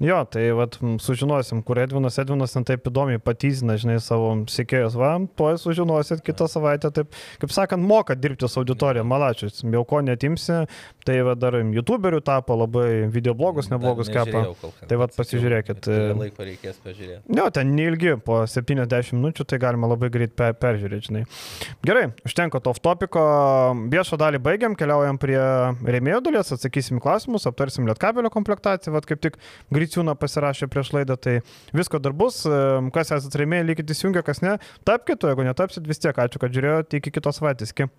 Jo, tai vat, sužinosim, kur Edvinas. Edvinas ten taip įdomiai patyzina, žinai, savo sėkėjus. Va, tuoj sužinosit kitą savaitę. Taip, kaip sakant, moka dirbti su auditorija. Malačius, jau ko netimsi. Tai va, dar youtuberių tapo labai videoblogus, neblogus kepa. Tai va, pasižiūrėkit. Laiko reikės pažiūrėti. Jo, ten neilgi, po 70 minučių, tai galima labai greit peržiūrėti, žinai. Gerai, užtenka to topiko. Viešo dalį baigiam, keliaujam prie rėmėjų dalies, atsakysim klausimus, aptarsim lietkabelio komplektaciją. Vat kaip tik Griciūną pasirašė prieš laidą, tai visko dar bus. Kas esate rėmėjai, likite įsijungę, kas ne. Tapkite, jeigu netapsit, vis tiek ačiū, kad žiūrėjote. Iki kitos savaitės.